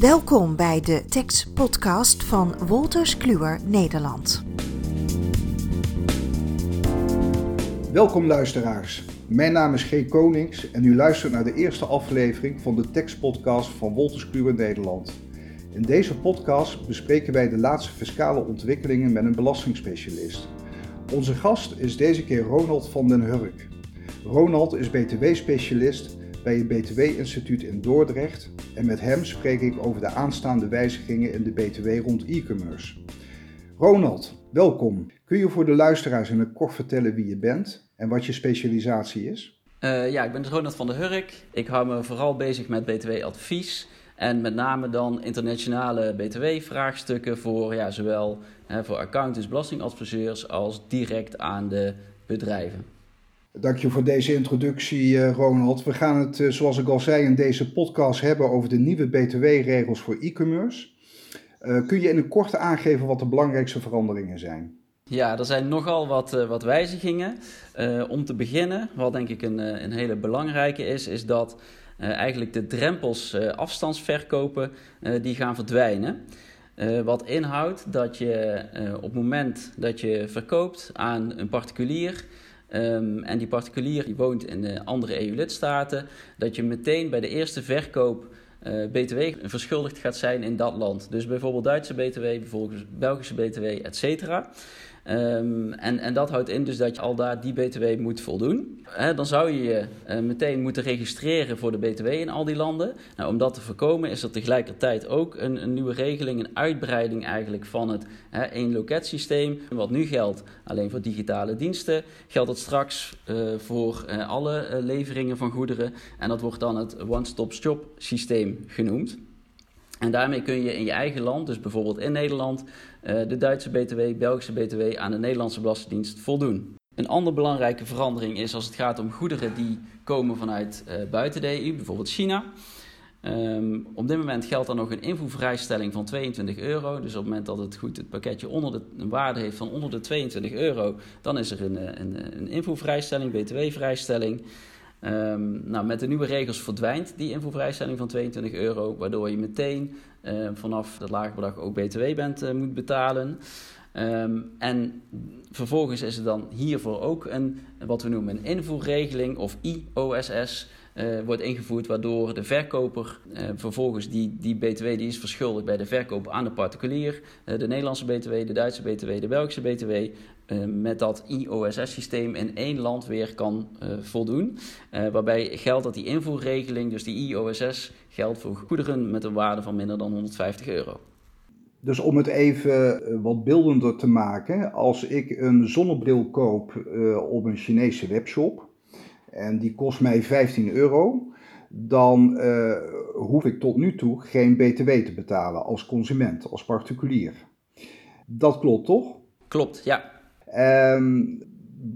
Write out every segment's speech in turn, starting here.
Welkom bij de Text Podcast van Wolters Kluwer Nederland. Welkom luisteraars. Mijn naam is G. Konings en u luistert naar de eerste aflevering van de tekstpodcast van Wolters Kluwer Nederland. In deze podcast bespreken wij de laatste fiscale ontwikkelingen met een belastingspecialist. Onze gast is deze keer Ronald van den Hurk. Ronald is BTW-specialist bij het BTW-instituut in Dordrecht en met hem spreek ik over de aanstaande wijzigingen in de BTW rond e-commerce. Ronald, welkom. Kun je voor de luisteraars in het kort vertellen wie je bent en wat je specialisatie is? Uh, ja, ik ben Ronald van der Hurk. Ik hou me vooral bezig met BTW-advies. En met name dan internationale BTW-vraagstukken voor ja, zowel voor accountants, belastingadviseurs als direct aan de bedrijven. Dank je voor deze introductie, eh, Ronald. We gaan het, eh, zoals ik al zei, in deze podcast hebben over de nieuwe BTW-regels voor e-commerce. Uh, kun je in een korte aangeven wat de belangrijkste veranderingen zijn? Ja, er zijn nogal wat, wat wijzigingen. om te beginnen, wat denk ik een, een hele belangrijke is, is dat eigenlijk de drempels afstandsverkopen die gaan verdwijnen. wat inhoudt dat je op het moment dat je verkoopt aan een particulier Um, en die particulier die woont in de andere EU-lidstaten, dat je meteen bij de eerste verkoop uh, BTW verschuldigd gaat zijn in dat land. Dus bijvoorbeeld Duitse BTW, bijvoorbeeld Belgische BTW, et cetera. Um, en, en dat houdt in dus dat je al daar die BTW moet voldoen. dan zou je je uh, meteen moeten registreren voor de BTW in al die landen. Nou, om dat te voorkomen is er tegelijkertijd ook een, een nieuwe regeling, een uitbreiding eigenlijk van het één loketsysteem. Wat nu geldt alleen voor digitale diensten, geldt het straks uh, voor uh, alle leveringen van goederen. En dat wordt dan het one-stop-shop systeem genoemd. En daarmee kun je in je eigen land, dus bijvoorbeeld in Nederland, eh, de Duitse BTW, Belgische BTW aan de Nederlandse Belastingdienst voldoen. Een andere belangrijke verandering is als het gaat om goederen die komen vanuit uh, buiten de EU, bijvoorbeeld China. Um, op dit moment geldt dan nog een invoervrijstelling van 22 euro. Dus op het moment dat het, goed, het pakketje onder de, een waarde heeft van onder de 22 euro, dan is er een, eh, een, een invoervrijstelling, btw-vrijstelling. Um, nou, met de nieuwe regels verdwijnt die invoervrijstelling van 22 euro, waardoor je meteen uh, vanaf dat lage bedrag ook BTW bent, uh, moet betalen. Um, en vervolgens is er dan hiervoor ook een, wat we noemen een invoerregeling of IOSS. Uh, wordt ingevoerd, waardoor de verkoper uh, vervolgens die, die BTW die is verschuldigd bij de verkoop aan de particulier, de Nederlandse BTW, de Duitse BTW, de Belgische BTW, met dat IOSS-systeem in één land weer kan voldoen. waarbij geldt dat die invoerregeling, dus die IOSS, geldt voor goederen met een waarde van minder dan 150 euro. Dus om het even wat beeldender te maken, als ik een zonnebril koop op een Chinese webshop, en die kost mij 15 euro, dan hoef ik tot nu toe geen BTW te betalen als consument, als particulier. Dat klopt toch? Klopt, ja. Um,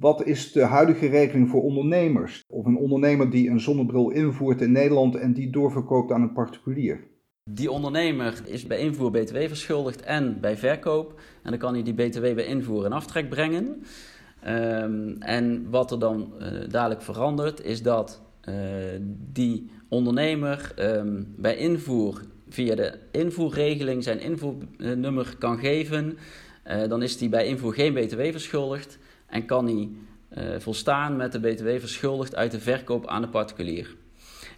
wat is de huidige regeling voor ondernemers? Of een ondernemer die een zonnebril invoert in Nederland en die doorverkoopt aan een particulier? Die ondernemer is bij invoer BTW verschuldigd en bij verkoop. En dan kan hij die BTW bij invoer in aftrek brengen. Um, en wat er dan uh, dadelijk verandert, is dat uh, die ondernemer um, bij invoer via de invoerregeling zijn invoernummer kan geven. Uh, dan is hij bij invoer geen BTW verschuldigd en kan hij volstaan met de BTW verschuldigd uit de verkoop aan de particulier.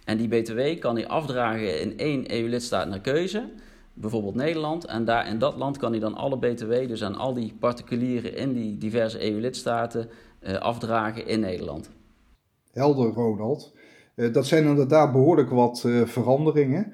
En die BTW kan hij afdragen in één EU-lidstaat naar keuze bijvoorbeeld Nederland. En daar in dat land kan hij dan alle BTW, dus aan al die particulieren in die diverse EU-lidstaten, uh, afdragen in Nederland. Helder, Ronald. Dat zijn inderdaad behoorlijk wat veranderingen.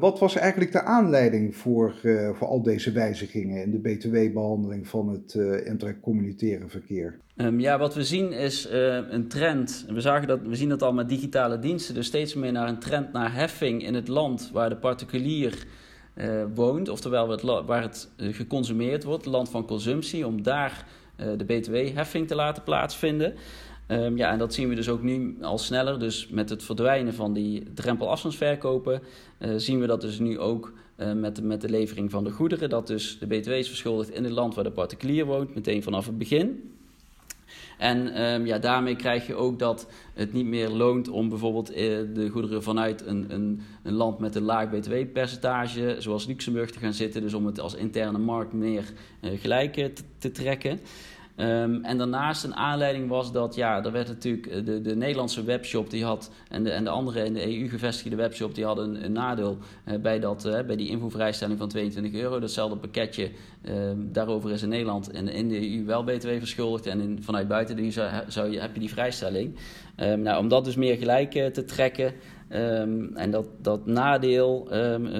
Wat was eigenlijk de aanleiding voor, voor al deze wijzigingen in de BTW-behandeling van het intercommunitaire verkeer? Um, ja, wat we zien is een trend. We, zagen dat, we zien dat al met digitale diensten, dus steeds meer naar een trend naar heffing in het land waar de particulier uh, woont, oftewel het waar het uh, geconsumeerd wordt, land van consumptie, om daar uh, de btw-heffing te laten plaatsvinden. Um, ja, en dat zien we dus ook nu al sneller. Dus met het verdwijnen van die drempelafstandsverkopen zien we dat dus nu ook met, de, met de levering van de goederen. Dat dus de btw is verschuldigd in het land waar de particulier woont, meteen vanaf het begin. En ehm, ja, daarmee krijg je ook dat het niet meer loont om bijvoorbeeld eh, de goederen vanuit een, een, een, land met een laag btw-percentage, zoals Luxemburg, te gaan zitten. Dus om het als interne markt meer gelijk te trekken. Um, en daarnaast een aanleiding was dat, ja, er werd natuurlijk eh, de, de Nederlandse webshop die had, en de, en de andere in de EU gevestigde webshop, die hadden een, nadeel uh, bij, dat, uh, bij die invoervrijstelling van 22 euro. Datzelfde pakketje, ehm, daarover is in Nederland en in de EU wel btw verschuldigd en vanuit buiten de EU zou, je, heb je die vrijstelling. Um, nou, om dat dus meer gelijk te trekken, en dat, dat nadeel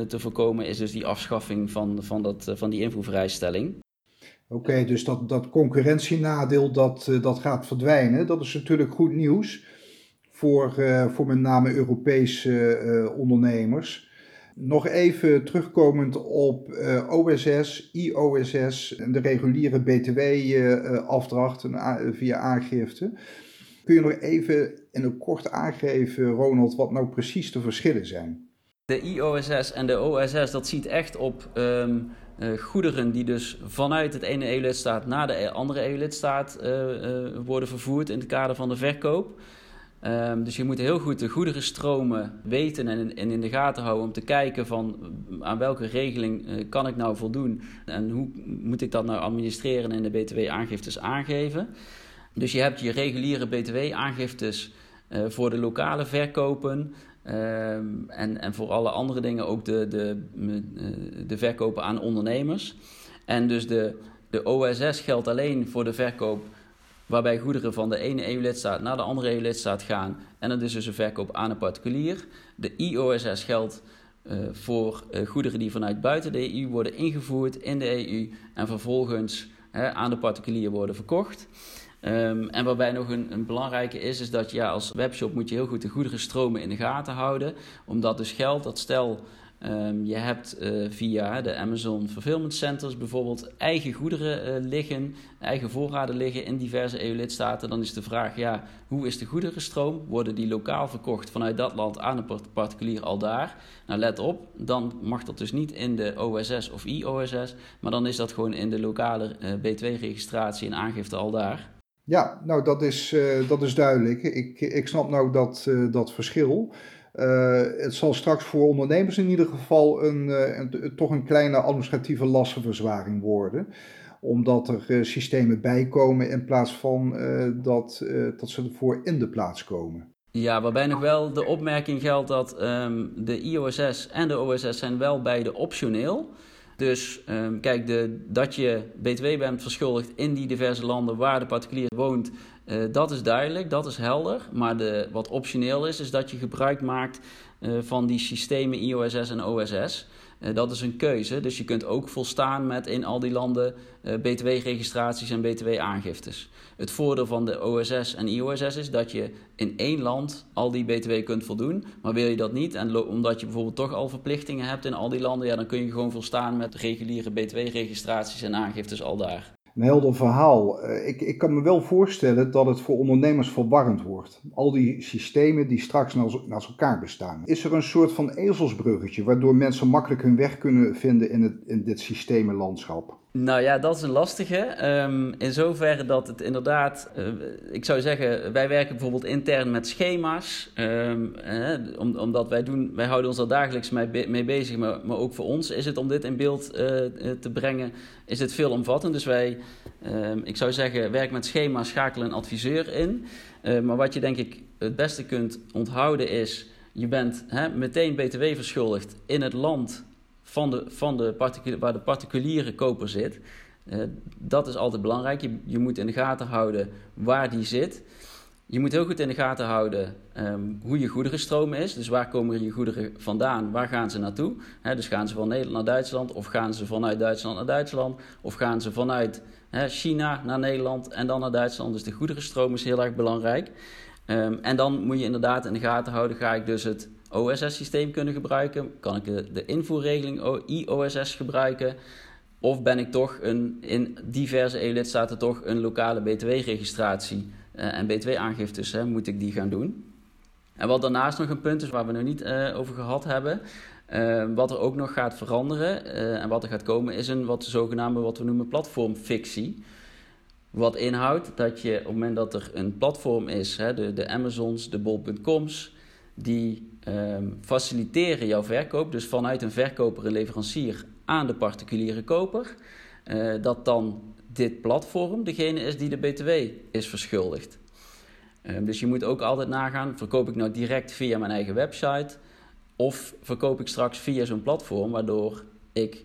te voorkomen is dus die afschaffing van, van, dat, van die invoervrijstelling. Oké, dus dat, dat concurrentienadeel dat, eh, dat gaat verdwijnen. Dat is natuurlijk goed nieuws voor, uh, voor met name Europese uh, ondernemers. Nog even terugkomend op OSS, IOSS en de reguliere BTW-afdracht via aangifte. Kun je nog even in een kort aangeven, Ronald, wat nou precies de verschillen zijn? De IOSS en de OSS, dat ziet echt op uh, goederen die dus vanuit het ene EU-lidstaat naar de e-, andere EU-lidstaat uh, uh, worden vervoerd in het kader van de verkoop. Um, dus je moet heel goed de goederenstromen weten en, en, in de gaten houden om te kijken van aan welke regeling kan ik nou voldoen en hoe moet ik dat nou administreren en de btw-aangiftes aangeven. Dus je hebt je reguliere btw-aangiftes voor de lokale verkopen, Um, en, en voor alle andere dingen ook de, de, eh, de verkopen aan ondernemers. En dus de, de OSS geldt alleen voor de verkoop waarbij goederen van de ene EU-lidstaat naar de andere EU-lidstaat gaan. En dat is dus een verkoop aan een particulier. De IOSS geldt uh, voor uh, goederen die vanuit buiten de EU worden ingevoerd in de EU en vervolgens aan de particulier worden verkocht. Um, en waarbij nog een, belangrijke is, is dat ja, als webshop moet je heel goed de goederenstromen in de gaten houden. Omdat dus geldt dat stel um, je hebt uh, via de Amazon Fulfillment Centers bijvoorbeeld eigen goederen uh, liggen, eigen voorraden liggen in diverse EU-lidstaten. Dan is de vraag, ja, hoe is de goederenstroom? Worden die lokaal verkocht vanuit dat land aan een particulier al daar? Nou, let op, dan mag dat dus niet in de OSS of IOSS, maar dan is dat gewoon in de lokale uh, B2-registratie en aangifte al daar. Ja, nou dat is, uh, dat is duidelijk. Ik, ik snap nou dat, uh, dat verschil. Uh, het zal straks voor ondernemers in ieder geval een, een, toch een kleine administratieve lastenverzwaring worden. Omdat er systemen bijkomen in plaats van dat, dat ze ervoor in de plaats komen. Ja, waarbij nog wel de opmerking geldt dat um, de IOSS en de OSS zijn wel beide optioneel zijn. Dus um, kijk, de, dat je BTW bent verschuldigd in die diverse landen waar de particulier woont, uh, dat is duidelijk, dat is helder. Maar de, wat optioneel is, is dat je gebruik maakt uh, van die systemen IOSS en OSS. Uh, dat is een keuze, dus je kunt ook volstaan met in al die landen uh, btw-registraties en btw-aangiftes. Het voordeel van de OSS en IOSS is dat je in één land al die btw kunt voldoen. Maar wil je dat niet, en omdat je bijvoorbeeld toch al verplichtingen hebt in al die landen, ja, dan kun je gewoon volstaan met reguliere btw-registraties en aangiftes al daar. Een helder verhaal. Eh, ik, ik kan me wel voorstellen dat het voor ondernemers verwarrend wordt. Al die systemen die straks naast elkaar bestaan. Is er een soort van ezelsbruggetje waardoor mensen makkelijk hun weg kunnen vinden in, het, in dit systemenlandschap? Nou ja, dat is een lastige. Um, in zoverre dat het inderdaad, uh, ik zou zeggen, wij werken bijvoorbeeld intern met schema's. Eh, om, omdat wij doen, wij houden ons daar dagelijks mee, bezig, maar, maar, ook voor ons is het om dit in beeld uh, te brengen, is het veelomvattend. Dus wij, um, ik zou zeggen, werk met schema's, schakelen een adviseur in. maar wat je denk ik het beste kunt onthouden is, je bent hè, meteen btw verschuldigd in het land van de, van de waar de particuliere koper zit. Uh, dat is altijd belangrijk. Je, je, moet in de gaten houden waar die zit. Je moet heel goed in de gaten houden um, hoe je goederenstroom is. Dus waar komen je goederen vandaan? Waar gaan ze naartoe? Dus gaan ze van Nederland naar Duitsland? Of gaan ze vanuit Duitsland naar Duitsland? Of gaan ze vanuit China naar Nederland en dan naar Duitsland? Dus de goederenstroom is heel erg belangrijk. Um, en dan moet je inderdaad in de gaten houden: ga ik dus het OSS-systeem kunnen gebruiken? Kan ik de, invoerregeling IOSS gebruiken? Of ben ik toch een, in diverse EU-lidstaten toch een lokale BTW-registratie uh, en BTW-aangiftes, moet ik die gaan doen? En wat daarnaast nog een punt is waar we nog niet uh, over gehad hebben, uh, wat er ook nog gaat veranderen en wat er gaat komen, is een wat zogenaamde wat we noemen platformfictie. Wat inhoudt dat je op het moment dat er een platform is, hè, de, de Amazons, de Bol.coms, die ehm, faciliteren jouw verkoop, dus vanuit een verkoper en leverancier aan de particuliere koper, uh, dat dan dit platform degene is die de BTW is verschuldigd. Ehm, dus je moet ook altijd nagaan: verkoop ik nou direct via mijn eigen website of verkoop ik straks via zo'n platform, waardoor ik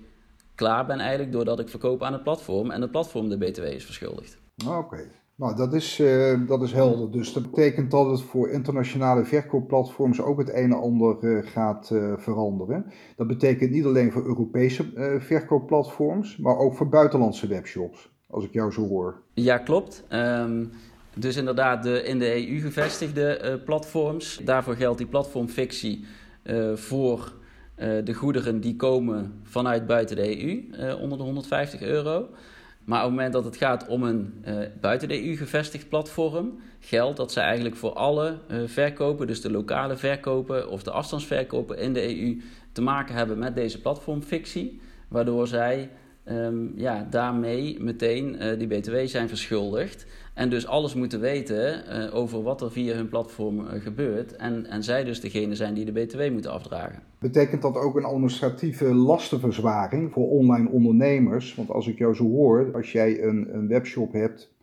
klaar ben eigenlijk doordat ik verkoop aan het platform en het platform de BTW is verschuldigd. Oké. Nou, dat is, uh, dat is helder. Dus dat betekent dat het voor internationale verkoopplatforms ook het een en ander uh, gaat uh, veranderen. Dat betekent niet alleen voor Europese verkoopplatforms, maar ook voor buitenlandse webshops, als ik jou zo hoor. Ja, klopt. Um, dus inderdaad, de in de EU gevestigde platforms, daarvoor geldt die platformfictie voor de goederen die komen vanuit buiten de EU onder de 150 euro. Maar op het moment dat het gaat om een uh, buiten de EU gevestigd platform, geldt dat ze eigenlijk voor alle uh, verkopen, dus de lokale verkopen of de afstandsverkopen in de EU, te maken hebben met deze platformfictie. Waardoor zij um, ja, daarmee meteen uh, die BTW zijn verschuldigd. En dus alles moeten weten uh, over wat er via hun platform uh, gebeurt. En, en zij dus degene zijn die de BTW moeten afdragen. Betekent dat ook een administratieve lastenverzwaring voor online ondernemers? Want als ik jou zo hoor, als jij een, een webshop hebt,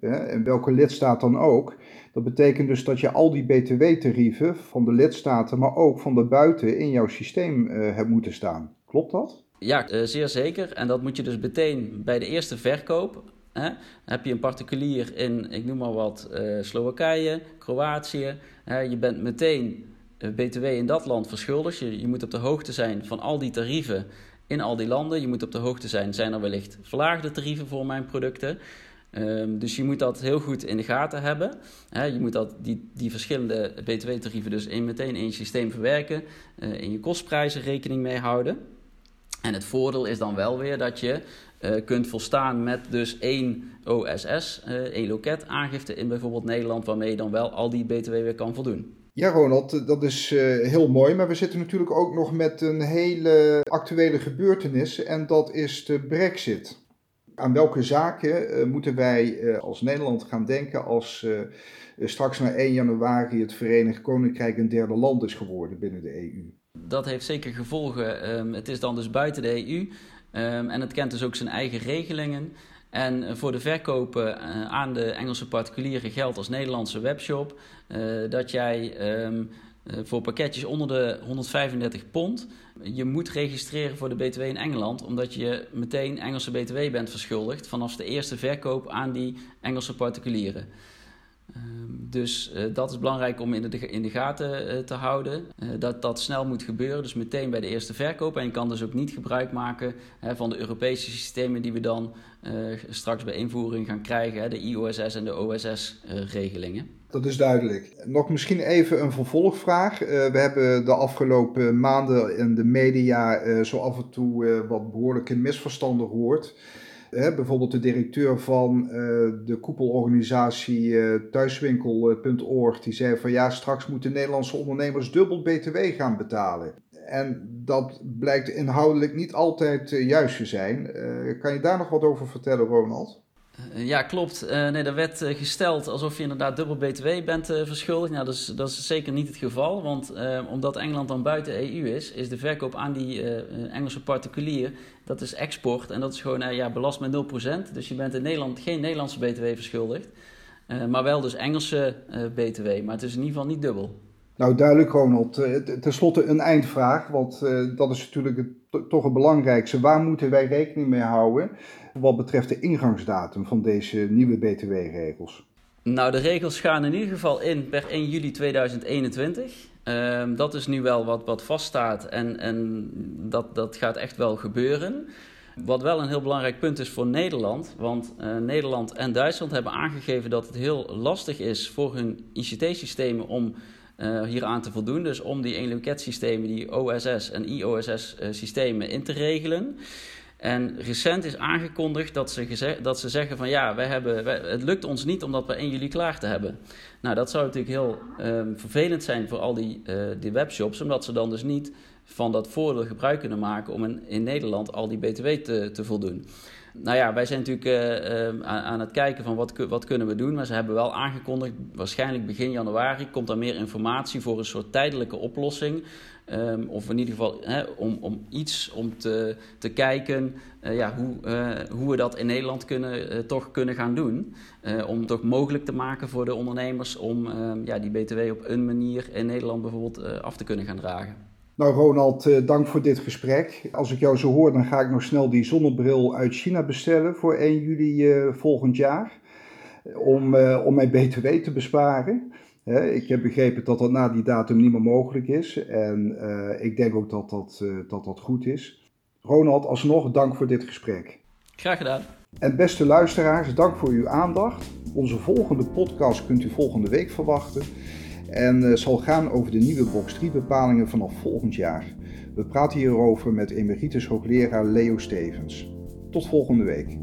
eh, in welke lidstaat dan ook, dat betekent dus dat je al die BTW-tarieven van de lidstaten, maar ook van de buiten in jouw systeem hebt moeten staan. Klopt dat? Ja, uh, zeer zeker. En dat moet je dus meteen bij de eerste verkoop. Hè, heb je een particulier in, ik noem maar wat, uh, Slowakije, Kroatië. Hè, je bent meteen uh, BTW in dat land verschuldigd. Je, je moet op de hoogte zijn van al die tarieven in al die landen. Je moet op de hoogte zijn, zijn er wellicht verlaagde tarieven voor mijn producten? Um, dus je moet dat heel goed in de gaten hebben. He, je moet dat, die, die verschillende BTW-tarieven dus in, meteen in je systeem verwerken. In je kostprijzen rekening mee houden. En het voordeel is dan wel weer dat je uh, kunt volstaan met dus één OSS, eh, één loket aangifte in bijvoorbeeld Nederland, waarmee je dan wel al die BTW weer kan voldoen. Ja, Ronald, dat is heel mooi. Maar we zitten natuurlijk ook nog met een hele actuele gebeurtenis en dat is de Brexit. Aan welke zaken moeten wij als Nederland gaan denken als straks na 1 januari het Verenigd Koninkrijk een derde land is geworden binnen de EU? Dat heeft zeker gevolgen. Um, het is dan dus buiten de EU um, en het kent dus ook zijn eigen regelingen. En voor de verkopen uh, aan de Engelse particulieren geldt als Nederlandse webshop uh, dat jij uh, voor pakketjes onder de 135 pond je moet registreren voor de BTW in Engeland, omdat je meteen Engelse BTW bent verschuldigd vanaf de eerste verkoop aan die Engelse particulieren. Ehm, dus uh, dat is belangrijk om in de, in de gaten uh, te houden. Uh, dat dat snel moet gebeuren, dus meteen bij de eerste verkoop. En je kan dus ook niet gebruik maken van de Europese systemen die we dan straks bij invoering gaan krijgen, de IOSS en de OSS-regelingen. Dat is duidelijk. Nog misschien even een vervolgvraag. we hebben de afgelopen maanden in de media zo af en toe wat behoorlijke misverstanden gehoord bijvoorbeeld de directeur van uh, de koepelorganisatie uh, thuiswinkel.org, die zei van ja, straks moeten Nederlandse ondernemers dubbel BTW gaan betalen. En dat blijkt inhoudelijk niet altijd uh, juist te zijn. kan je daar nog wat over vertellen, Ronald? Eh, ja, klopt. Uh, nee, er werd uh, gesteld alsof je inderdaad dubbel BTW bent verschuldigd. Nou, dat is, dat is zeker niet het geval. Want omdat Engeland dan buiten EU is, is de verkoop aan die Engelse particulier, dat is export. En dat is gewoon ja, belast met 0%. Dus je bent in Nederland geen Nederlandse BTW verschuldigd. maar wel dus Engelse BTW. Maar het is in ieder geval niet dubbel. Nou, duidelijk Ronald. Ten slotte een eindvraag, want dat is natuurlijk toch het belangrijkste. Waar moeten wij rekening mee houden wat betreft de ingangsdatum van deze nieuwe BTW-regels? Nou, de regels gaan in ieder geval in per 1 juli 2021. Uh, dat is nu wel wat, wat vaststaat en, en dat, dat gaat echt wel gebeuren. Wat wel een heel belangrijk punt is voor Nederland, want uh, Nederland en Duitsland hebben aangegeven dat het heel lastig is voor hun ICT-systemen om uh, hier aan te voldoen. Dus om die eenloketsystemen, die OSS en IOSS-systemen in te regelen. En recent is aangekondigd dat ze, dat ze zeggen van ja, wij hebben, het lukt ons niet omdat we 1 juli klaar te hebben. Nou, dat zou natuurlijk heel um, vervelend zijn voor al die, uh, die webshops, omdat ze dan dus niet van dat voordeel gebruik kunnen maken om in, in Nederland al die BTW te, te voldoen. Nou ja, wij zijn natuurlijk uh, aan, aan, het kijken van wat, wat kunnen we doen. Maar ze hebben wel aangekondigd, waarschijnlijk begin januari komt er meer informatie voor een soort tijdelijke oplossing. Um, of in ieder geval om, om iets om te, te kijken uh, ja, hoe, hoe we dat in Nederland kunnen, toch kunnen gaan doen. om het toch mogelijk te maken voor de ondernemers om ehm, ja, die BTW op een manier in Nederland bijvoorbeeld af te kunnen gaan dragen. Nou Ronald, dank voor dit gesprek. Als ik jou zo hoor, dan ga ik nog snel die zonnebril uit China bestellen voor 1 juli volgend jaar. Om, om mijn BTW te besparen ik heb begrepen dat dat na die datum niet meer mogelijk is. En ik denk ook dat dat, dat dat goed is. Ronald, alsnog dank voor dit gesprek. Graag gedaan. En beste luisteraars, dank voor uw aandacht. Onze volgende podcast kunt u volgende week verwachten. En uh, zal gaan over de nieuwe box 3 bepalingen vanaf volgend jaar. We praten hierover met emeritus hoogleraar Leo Stevens. Tot volgende week.